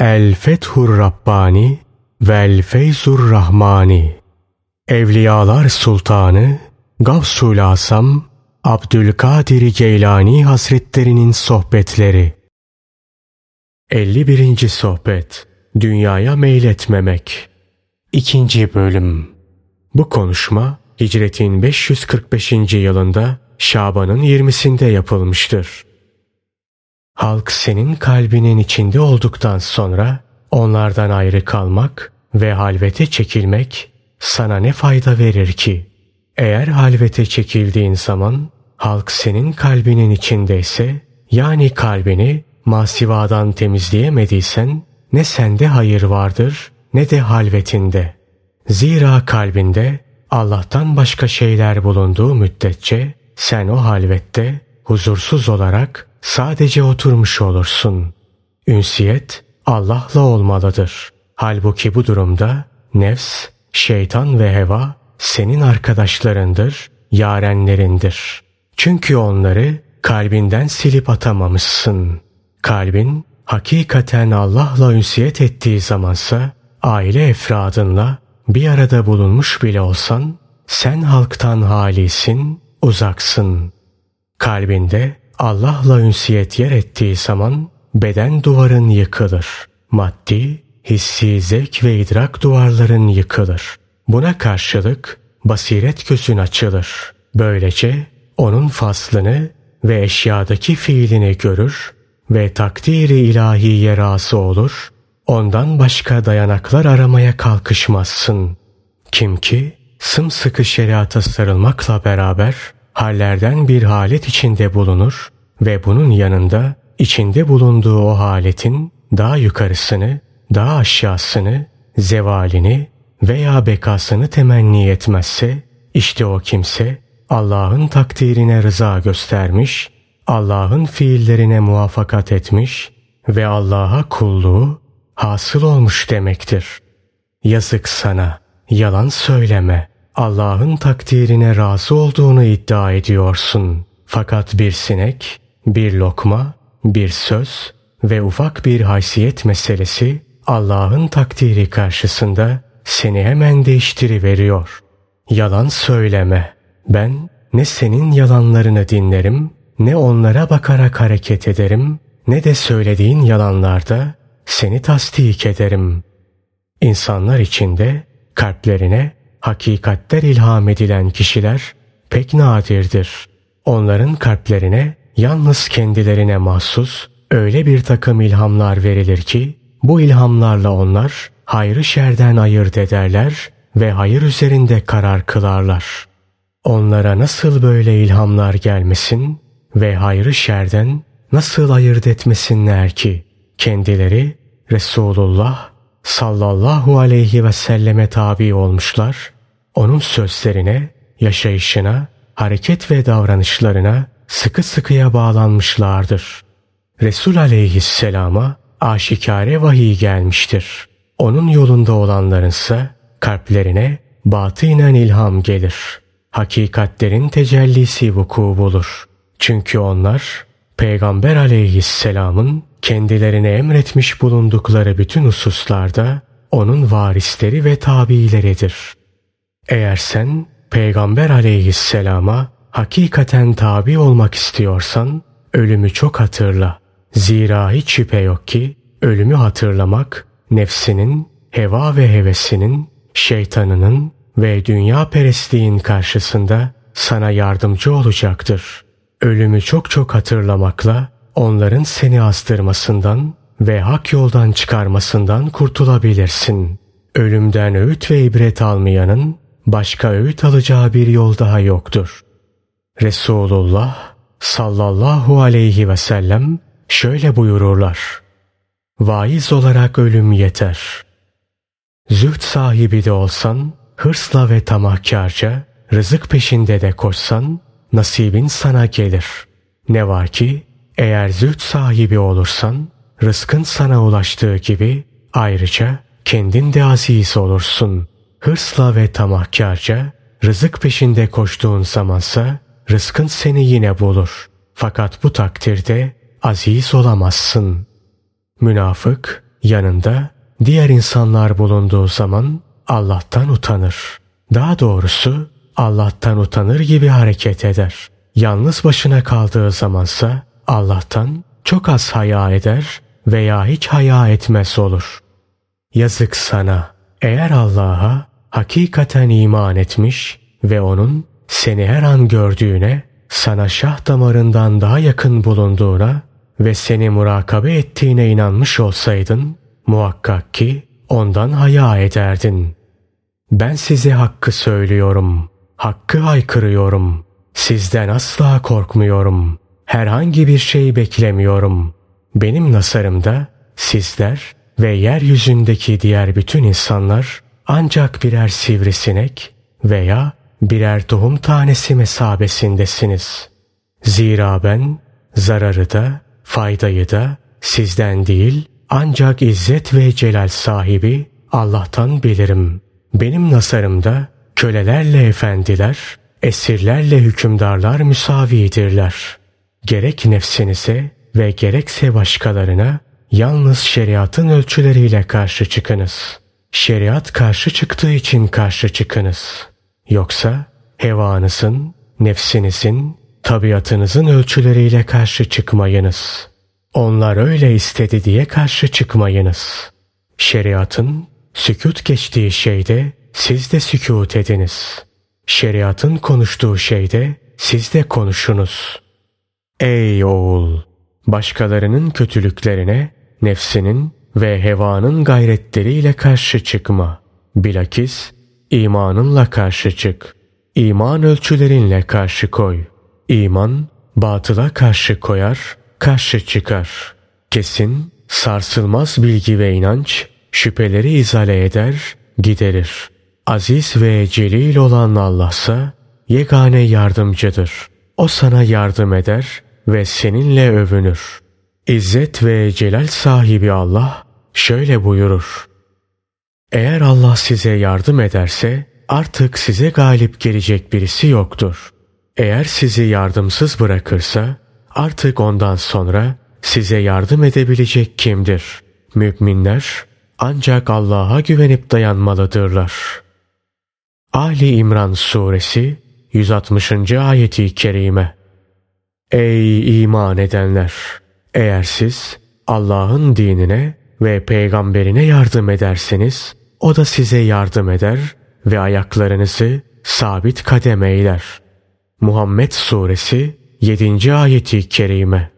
El Fethur Rabbani Vel Feyzur Rahmani Evliyalar Sultanı Gavsul Asam Abdülkadir Geylani Hazretlerinin Sohbetleri 51. Sohbet Dünyaya Meyletmemek 2. Bölüm Bu konuşma Hicretin 545. yılında Şaban'ın 20'sinde yapılmıştır. Halk senin kalbinin içinde olduktan sonra onlardan ayrı kalmak ve halvete çekilmek sana ne fayda verir ki? Eğer halvete çekildiğin zaman halk senin kalbinin içindeyse yani kalbini masivadan temizleyemediysen ne sende hayır vardır ne de halvetinde. Zira kalbinde Allah'tan başka şeyler bulunduğu müddetçe sen o halvette huzursuz olarak sadece oturmuş olursun. Ünsiyet Allah'la olmalıdır. Halbuki bu durumda nefs, şeytan ve heva senin arkadaşlarındır, yarenlerindir. Çünkü onları kalbinden silip atamamışsın. Kalbin hakikaten Allah'la ünsiyet ettiği zamansa aile efradınla bir arada bulunmuş bile olsan sen halktan halisin, uzaksın. Kalbinde Allah'la ünsiyet yer ettiği zaman beden duvarın yıkılır. Maddi, hissi zevk ve idrak duvarların yıkılır. Buna karşılık basiret gözün açılır. Böylece onun faslını ve eşyadaki fiilini görür ve takdiri ilahiye razı olur, ondan başka dayanaklar aramaya kalkışmazsın. Kim ki sımsıkı şeriata sarılmakla beraber hallerden bir halet içinde bulunur ve bunun yanında içinde bulunduğu o haletin daha yukarısını, daha aşağısını, zevalini veya bekasını temenni etmezse, işte o kimse Allah'ın takdirine rıza göstermiş, Allah'ın fiillerine muvaffakat etmiş ve Allah'a kulluğu hasıl olmuş demektir. Yazık sana, yalan söyleme. Allah'ın takdirine razı olduğunu iddia ediyorsun. Fakat bir sinek, bir lokma, bir söz ve ufak bir haysiyet meselesi Allah'ın takdiri karşısında seni hemen değiştiriveriyor. Yalan söyleme. Ben ne senin yalanlarını dinlerim, ne onlara bakarak hareket ederim, ne de söylediğin yalanlarda seni tasdik ederim. İnsanlar içinde kalplerine hakikatler ilham edilen kişiler pek nadirdir. Onların kalplerine yalnız kendilerine mahsus öyle bir takım ilhamlar verilir ki bu ilhamlarla onlar hayrı şerden ayırt ederler ve hayır üzerinde karar kılarlar. Onlara nasıl böyle ilhamlar gelmesin ve hayrı şerden nasıl ayırt etmesinler ki kendileri Resulullah sallallahu aleyhi ve selleme tabi olmuşlar, onun sözlerine, yaşayışına, hareket ve davranışlarına sıkı sıkıya bağlanmışlardır. Resul aleyhisselama aşikare vahiy gelmiştir. Onun yolunda olanlarınsa kalplerine batınen ilham gelir. Hakikatlerin tecellisi vuku bulur. Çünkü onlar Peygamber aleyhisselamın kendilerine emretmiş bulundukları bütün hususlarda onun varisleri ve tabiileridir. Eğer sen Peygamber aleyhisselama hakikaten tabi olmak istiyorsan ölümü çok hatırla. Zira hiç şüphe yok ki ölümü hatırlamak nefsinin, heva ve hevesinin, şeytanının ve dünya perestliğin karşısında sana yardımcı olacaktır. Ölümü çok çok hatırlamakla onların seni astırmasından ve hak yoldan çıkarmasından kurtulabilirsin. Ölümden öğüt ve ibret almayanın başka öğüt alacağı bir yol daha yoktur. Resulullah sallallahu aleyhi ve sellem şöyle buyururlar. Vaiz olarak ölüm yeter. Züht sahibi de olsan, hırsla ve tamahkarca, rızık peşinde de koşsan, nasibin sana gelir. Ne var ki, eğer züht sahibi olursan, rızkın sana ulaştığı gibi, ayrıca kendin de aziz olursun. Hırsla ve tamahkarca, rızık peşinde koştuğun zamansa, rızkın seni yine bulur. Fakat bu takdirde aziz olamazsın. Münafık yanında diğer insanlar bulunduğu zaman Allah'tan utanır. Daha doğrusu Allah'tan utanır gibi hareket eder. Yalnız başına kaldığı zamansa Allah'tan çok az haya eder veya hiç haya etmez olur. Yazık sana eğer Allah'a hakikaten iman etmiş ve onun seni her an gördüğüne, sana şah damarından daha yakın bulunduğuna ve seni murakabe ettiğine inanmış olsaydın, muhakkak ki ondan haya ederdin. Ben size hakkı söylüyorum, hakkı haykırıyorum. Sizden asla korkmuyorum. Herhangi bir şey beklemiyorum. Benim nasarımda sizler ve yeryüzündeki diğer bütün insanlar ancak birer sivrisinek veya birer tohum tanesi mesabesindesiniz. Zira ben zararı da faydayı da sizden değil ancak izzet ve celal sahibi Allah'tan bilirim. Benim nasarımda kölelerle efendiler, esirlerle hükümdarlar müsavidirler. Gerek nefsinize ve gerekse başkalarına yalnız şeriatın ölçüleriyle karşı çıkınız. Şeriat karşı çıktığı için karşı çıkınız. Yoksa hevanızın, nefsinizin, tabiatınızın ölçüleriyle karşı çıkmayınız. Onlar öyle istedi diye karşı çıkmayınız. Şeriatın sükut geçtiği şeyde siz de sükut ediniz. Şeriatın konuştuğu şeyde siz de konuşunuz. Ey oğul! Başkalarının kötülüklerine, nefsinin ve hevanın gayretleriyle karşı çıkma. Bilakis imanınla karşı çık. İman ölçülerinle karşı koy. İman batıla karşı koyar, karşı çıkar. Kesin, sarsılmaz bilgi ve inanç şüpheleri izale eder, giderir. Aziz ve celil olan Allah'sa yegane yardımcıdır. O sana yardım eder ve seninle övünür. İzzet ve celal sahibi Allah şöyle buyurur. Eğer Allah size yardım ederse artık size galip gelecek birisi yoktur. Eğer sizi yardımsız bırakırsa artık ondan sonra size yardım edebilecek kimdir? Müminler ancak Allah'a güvenip dayanmalıdırlar. Ali İmran Suresi 160. ayeti kerime Ey iman edenler! Eğer siz Allah'ın dinine ve peygamberine yardım ederseniz o da size yardım eder ve ayaklarınızı sabit kadem eyler. Muhammed Suresi 7. ayeti kerime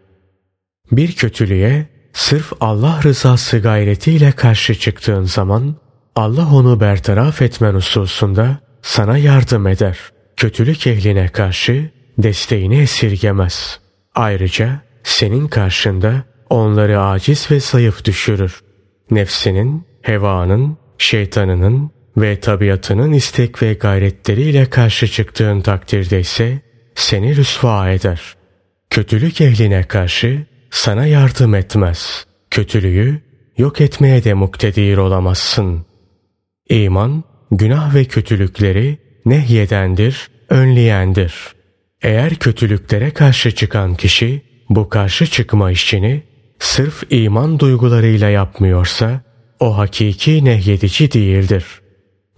Bir kötülüğe sırf Allah rızası gayretiyle karşı çıktığın zaman Allah onu bertaraf etmen hususunda sana yardım eder. Kötülük ehline karşı desteğini esirgemez. Ayrıca senin karşında onları aciz ve zayıf düşürür. Nefsinin, hevanın, şeytanının ve tabiatının istek ve gayretleriyle karşı çıktığın takdirde ise seni rüsva eder. Kötülük ehline karşı sana yardım etmez. Kötülüğü yok etmeye de muktedir olamazsın. İman, günah ve kötülükleri nehyedendir, önleyendir. Eğer kötülüklere karşı çıkan kişi bu karşı çıkma işini sırf iman duygularıyla yapmıyorsa o hakiki nehyedici değildir.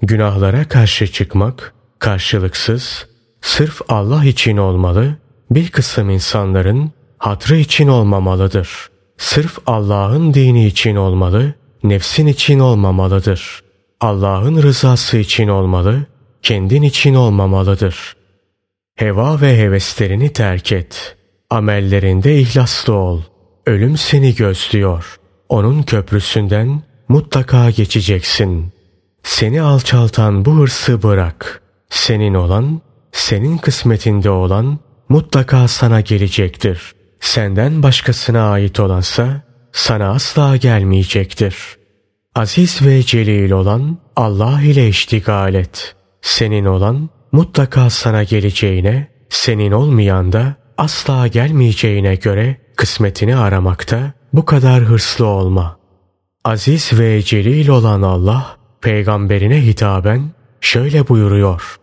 Günahlara karşı çıkmak karşılıksız, sırf Allah için olmalı, bir kısım insanların hatrı için olmamalıdır. Sırf Allah'ın dini için olmalı, nefsin için olmamalıdır. Allah'ın rızası için olmalı, kendin için olmamalıdır. Heva ve heveslerini terk et. Amellerinde ihlaslı ol. Ölüm seni gözlüyor. Onun köprüsünden mutlaka geçeceksin. Seni alçaltan bu hırsı bırak. Senin olan, senin kısmetinde olan mutlaka sana gelecektir. Senden başkasına ait olansa sana asla gelmeyecektir. Aziz ve celil olan Allah ile iştigal et. Senin olan mutlaka sana geleceğine, senin olmayan da asla gelmeyeceğine göre kısmetini aramakta bu kadar hırslı olma. Aziz ve celil olan Allah peygamberine hitaben şöyle buyuruyor.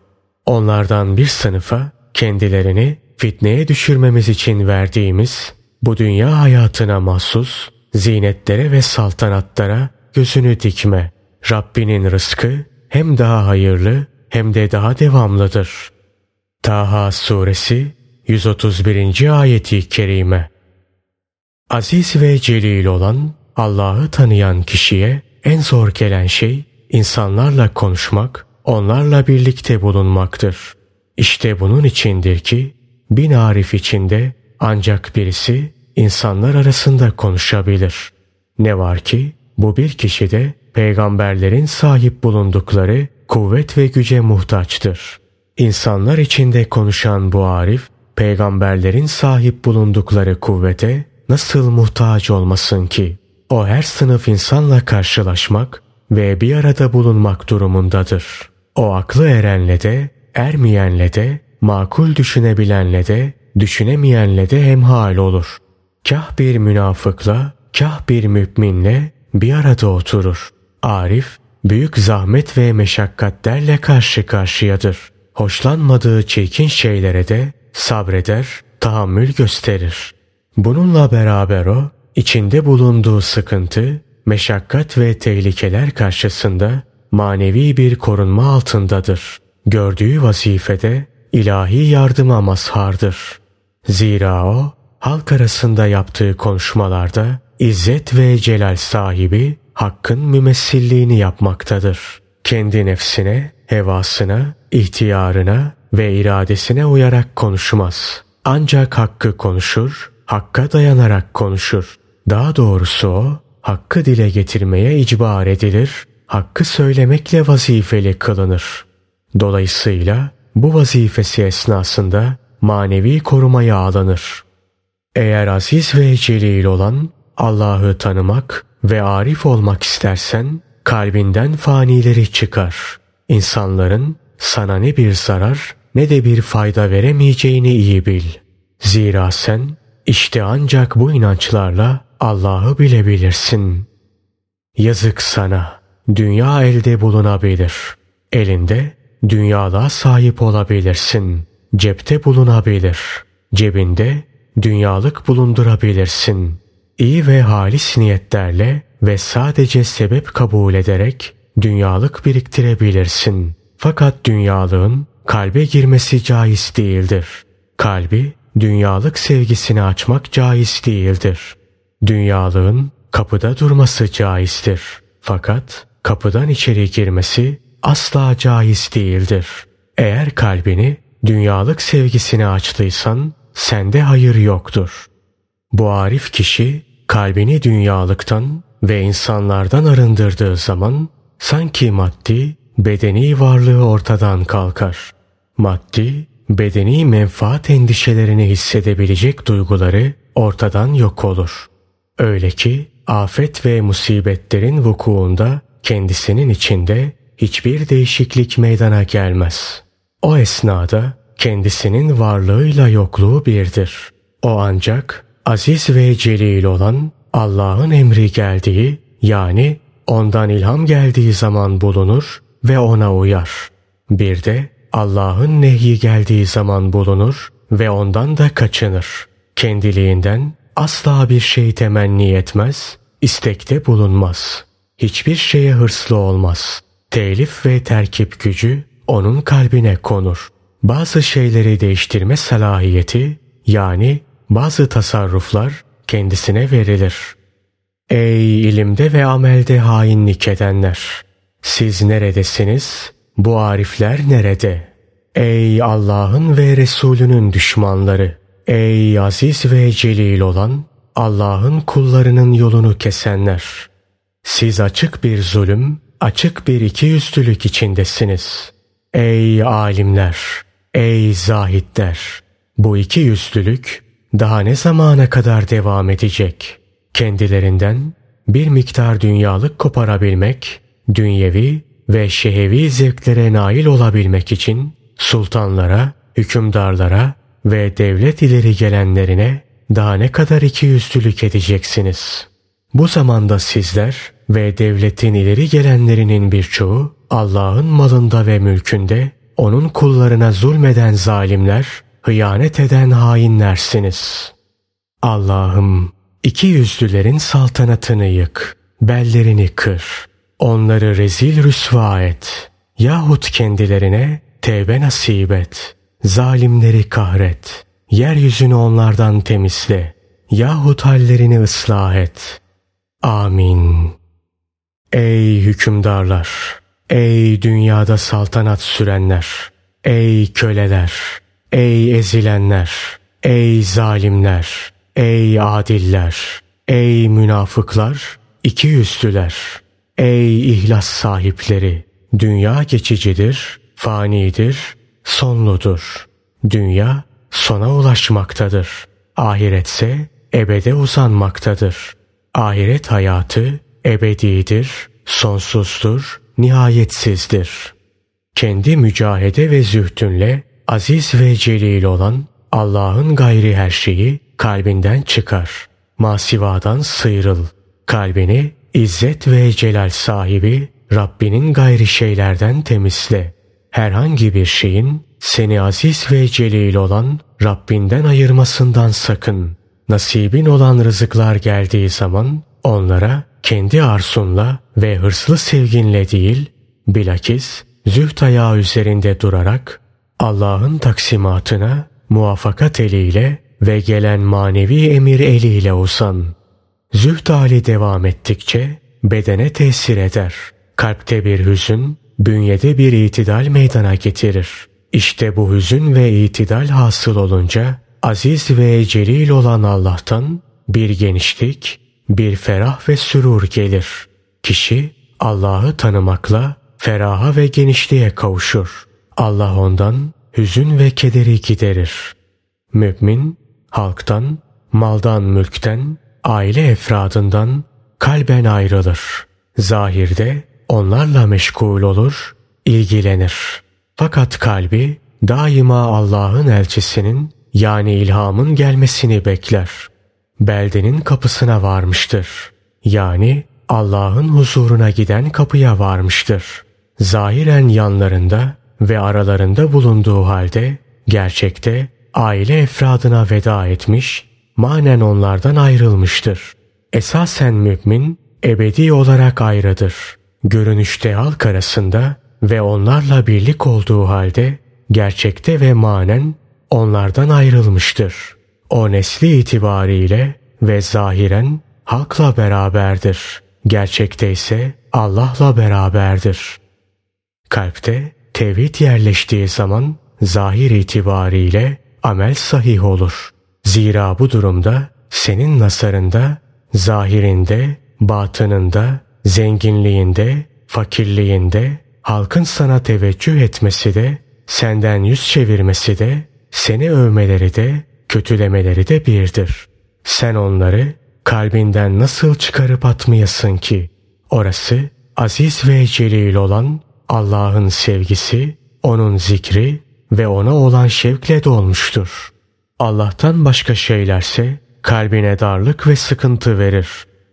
Onlardan bir sınıfa kendilerini fitneye düşürmemiz için verdiğimiz bu dünya hayatına mahsus zinetlere ve saltanatlara gözünü dikme. Rabbinin rızkı hem daha hayırlı hem de daha devamlıdır. Taha suresi 131. ayeti kerime. Aziz ve celil olan Allah'ı tanıyan kişiye en zor gelen şey insanlarla konuşmak, onlarla birlikte bulunmaktır. İşte bunun içindir ki bin arif içinde ancak birisi insanlar arasında konuşabilir. Ne var ki bu bir kişi de peygamberlerin sahip bulundukları kuvvet ve güce muhtaçtır. İnsanlar içinde konuşan bu arif, peygamberlerin sahip bulundukları kuvvete nasıl muhtaç olmasın ki? O her sınıf insanla karşılaşmak ve bir arada bulunmak durumundadır. O aklı erenle de, ermeyenle de, makul düşünebilenle de, düşünemeyenle de hemhal olur. Kah bir münafıkla, kah bir müminle bir arada oturur. Arif, büyük zahmet ve meşakkatlerle karşı karşıyadır. Hoşlanmadığı çirkin şeylere de sabreder, tahammül gösterir. Bununla beraber o, içinde bulunduğu sıkıntı, meşakkat ve tehlikeler karşısında manevi bir korunma altındadır. Gördüğü vazifede ilahi yardıma mazhardır. Zira o, halk arasında yaptığı konuşmalarda İzzet ve celal sahibi hakkın mümessilliğini yapmaktadır. Kendi nefsine, hevasına, ihtiyarına ve iradesine uyarak konuşmaz. Ancak hakkı konuşur, hakka dayanarak konuşur. Daha doğrusu o, hakkı dile getirmeye icbar edilir, hakkı söylemekle vazifeli kılınır. Dolayısıyla bu vazifesi esnasında manevi korumaya alınır. Eğer aziz ve celil olan Allah'ı tanımak ve arif olmak istersen kalbinden fanileri çıkar. İnsanların sana ne bir zarar ne de bir fayda veremeyeceğini iyi bil. Zira sen işte ancak bu inançlarla Allah'ı bilebilirsin. Yazık sana. Dünya elde bulunabilir. Elinde dünyalığa sahip olabilirsin. Cepte bulunabilir. Cebinde dünyalık bulundurabilirsin. İyi ve halis niyetlerle ve sadece sebep kabul ederek dünyalık biriktirebilirsin. Fakat dünyalığın kalbe girmesi caiz değildir. Kalbi dünyalık sevgisini açmak caiz değildir. Dünyalığın kapıda durması caizdir. Fakat kapıdan içeri girmesi asla caiz değildir. Eğer kalbini dünyalık sevgisine açtıysan sende hayır yoktur. Bu arif kişi kalbini dünyalıktan ve insanlardan arındırdığı zaman sanki maddi, bedeni varlığı ortadan kalkar. Maddi, bedeni menfaat endişelerini hissedebilecek duyguları ortadan yok olur. Öyle ki afet ve musibetlerin vukuunda kendisinin içinde hiçbir değişiklik meydana gelmez. O esnada kendisinin varlığıyla yokluğu birdir. O ancak aziz ve celil olan Allah'ın emri geldiği yani ondan ilham geldiği zaman bulunur ve ona uyar. Bir de Allah'ın nehyi geldiği zaman bulunur ve ondan da kaçınır. Kendiliğinden asla bir şey temenni etmez, istekte bulunmaz. Hiçbir şeye hırslı olmaz. Telif ve terkip gücü onun kalbine konur. Bazı şeyleri değiştirme salahiyeti yani bazı tasarruflar kendisine verilir. Ey ilimde ve amelde hainlik edenler! Siz neredesiniz? Bu arifler nerede? Ey Allah'ın ve Resulünün düşmanları! Ey aziz ve celil olan Allah'ın kullarının yolunu kesenler! Siz açık bir zulüm, açık bir ikiyüzlülük içindesiniz. Ey alimler! Ey zahitler! Bu iki yüzlülük daha ne zamana kadar devam edecek? Kendilerinden bir miktar dünyalık koparabilmek, dünyevi ve şehevi zevklere nail olabilmek için sultanlara, hükümdarlara ve devlet ileri gelenlerine daha ne kadar iki yüzlülük edeceksiniz? Bu zamanda sizler ve devletin ileri gelenlerinin birçoğu Allah'ın malında ve mülkünde onun kullarına zulmeden zalimler, hıyanet eden hainlersiniz. Allah'ım İki yüzlülerin saltanatını yık. Bellerini kır. Onları rezil rüsva et. Yahut kendilerine tevbe nasip et. Zalimleri kahret. Yeryüzünü onlardan temizle. Yahut hallerini ıslah et. Amin. Ey hükümdarlar! Ey dünyada saltanat sürenler! Ey köleler! Ey ezilenler! Ey zalimler! Ey adiller! Ey münafıklar! iki yüzlüler! Ey ihlas sahipleri! Dünya geçicidir, fanidir, sonludur. Dünya sona ulaşmaktadır. Ahiretse ebede uzanmaktadır. Ahiret hayatı ebedidir, sonsuzdur, nihayetsizdir. Kendi mücahede ve zühdünle aziz ve celil olan Allah'ın gayri her şeyi kalbinden çıkar. Masivadan sıyrıl. Kalbini izzet ve celal sahibi Rabbinin gayri şeylerden temizle. Herhangi bir şeyin seni aziz ve celil olan Rabbinden ayırmasından sakın. Nasibin olan rızıklar geldiği zaman onlara kendi arsunla ve hırslı sevginle değil, bilakis züht ayağı üzerinde durarak Allah'ın taksimatına muvaffakat eliyle ve gelen manevi emir eliyle uzan. Zühd hali devam ettikçe bedene tesir eder. Kalpte bir hüzün, bünyede bir itidal meydana getirir. İşte bu hüzün ve itidal hasıl olunca aziz ve celil olan Allah'tan bir genişlik, bir ferah ve sürur gelir. Kişi Allah'ı tanımakla feraha ve genişliğe kavuşur. Allah ondan hüzün ve kederi giderir. Mümin halktan, maldan, mülkten, aile efradından kalben ayrılır. Zahirde onlarla meşgul olur, ilgilenir. Fakat kalbi daima Allah'ın elçisinin yani ilhamın gelmesini bekler. Beldenin kapısına varmıştır. Yani Allah'ın huzuruna giden kapıya varmıştır. Zahiren yanlarında ve aralarında bulunduğu halde gerçekte aile efradına veda etmiş, manen onlardan ayrılmıştır. Esasen mümin ebedi olarak ayrıdır. Görünüşte halk arasında ve onlarla birlik olduğu halde gerçekte ve manen onlardan ayrılmıştır. O nesli itibariyle ve zahiren halkla beraberdir. Gerçekte ise Allah'la beraberdir. Kalpte tevhid yerleştiği zaman zahir itibariyle amel sahih olur. Zira bu durumda senin nasarında, zahirinde, batınında, zenginliğinde, fakirliğinde, halkın sana teveccüh etmesi de, senden yüz çevirmesi de, seni övmeleri de, kötülemeleri de birdir. Sen onları kalbinden nasıl çıkarıp atmayasın ki? Orası aziz ve celil olan Allah'ın sevgisi, onun zikri ve ona olan şevkle dolmuştur. Allah'tan başka şeylerse kalbine darlık ve sıkıntı verir.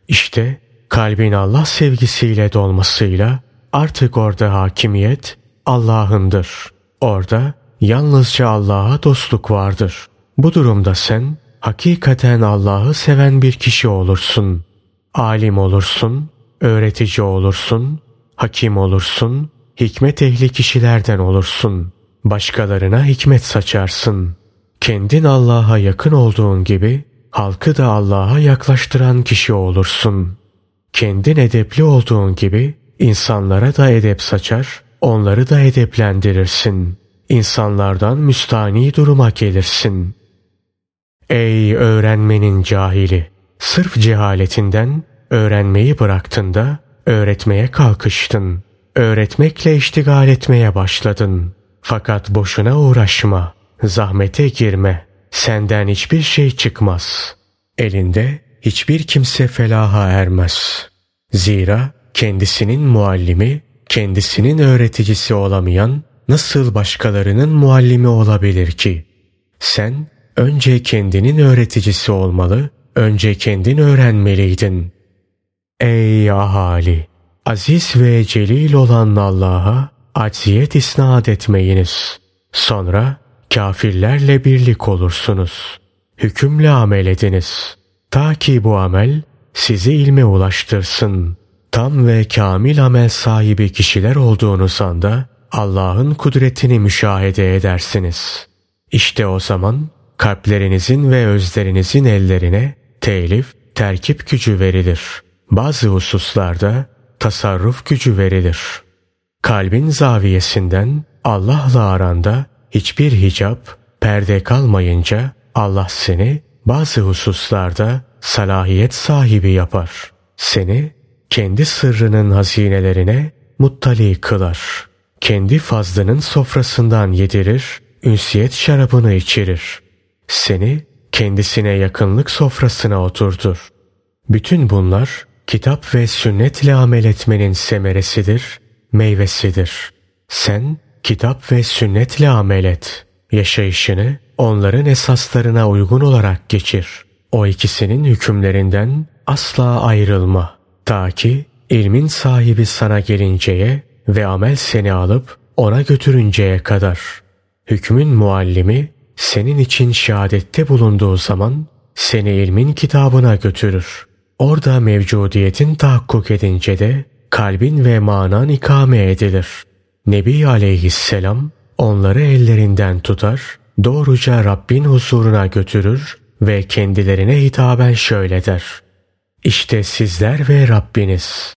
İşte kalbin Allah sevgisiyle dolmasıyla artık orada hakimiyet Allah'ındır. Orada yalnızca Allah'a dostluk vardır. Bu durumda sen hakikaten Allah'ı seven bir kişi olursun. Alim olursun, öğretici olursun, hakim olursun, hikmet ehli kişilerden olursun. Başkalarına hikmet saçarsın. Kendin Allah'a yakın olduğun gibi halkı da Allah'a yaklaştıran kişi olursun. Kendin edepli olduğun gibi insanlara da edep saçar, onları da edeplendirirsin. İnsanlardan müstani duruma gelirsin. Ey öğrenmenin cahili! Sırf cehaletinden öğrenmeyi bıraktın da öğretmeye kalkıştın. Öğretmekle iştigal etmeye başladın. Fakat boşuna uğraşma, zahmete girme. Senden hiçbir şey çıkmaz. Elinde hiçbir kimse felaha ermez. Zira kendisinin muallimi, kendisinin öğreticisi olamayan nasıl başkalarının muallimi olabilir ki? Sen önce kendinin öğreticisi olmalı, önce kendin öğrenmeliydin. Ey ahali! Aziz ve celil olan Allah'a acziyet isnat etmeyiniz. Sonra kafirlerle birlik olursunuz. Hükümle amel ediniz. Ta ki bu amel sizi ilme ulaştırsın. Tam ve kamil amel sahibi kişiler olduğunuz anda Allah'ın kudretini müşahede edersiniz. İşte o zaman kalplerinizin ve özlerinizin ellerine telif, terkip gücü verilir. Bazı hususlarda tasarruf gücü verilir. Kalbin zaviyesinden Allah'la aranda hiçbir hicap, perde kalmayınca Allah seni bazı hususlarda salahiyet sahibi yapar. Seni kendi sırrının hazinelerine muttali kılar. Kendi fazlının sofrasından yedirir, ünsiyet şarabını içirir. Seni kendisine yakınlık sofrasına oturtur. Bütün bunlar kitap ve sünnetle amel etmenin semeresidir, meyvesidir. Sen kitap ve sünnetle amel et. Yaşayışını onların esaslarına uygun olarak geçir. O ikisinin hükümlerinden asla ayrılma. Ta ki ilmin sahibi sana gelinceye ve amel seni alıp ona götürünceye kadar. Hükmün muallimi senin için şehadette bulunduğu zaman seni ilmin kitabına götürür. Orada mevcudiyetin tahakkuk edince de kalbin ve manan ikame edilir. Nebi aleyhisselam onları ellerinden tutar, doğruca Rabbin huzuruna götürür ve kendilerine hitaben şöyle der. İşte sizler ve Rabbiniz.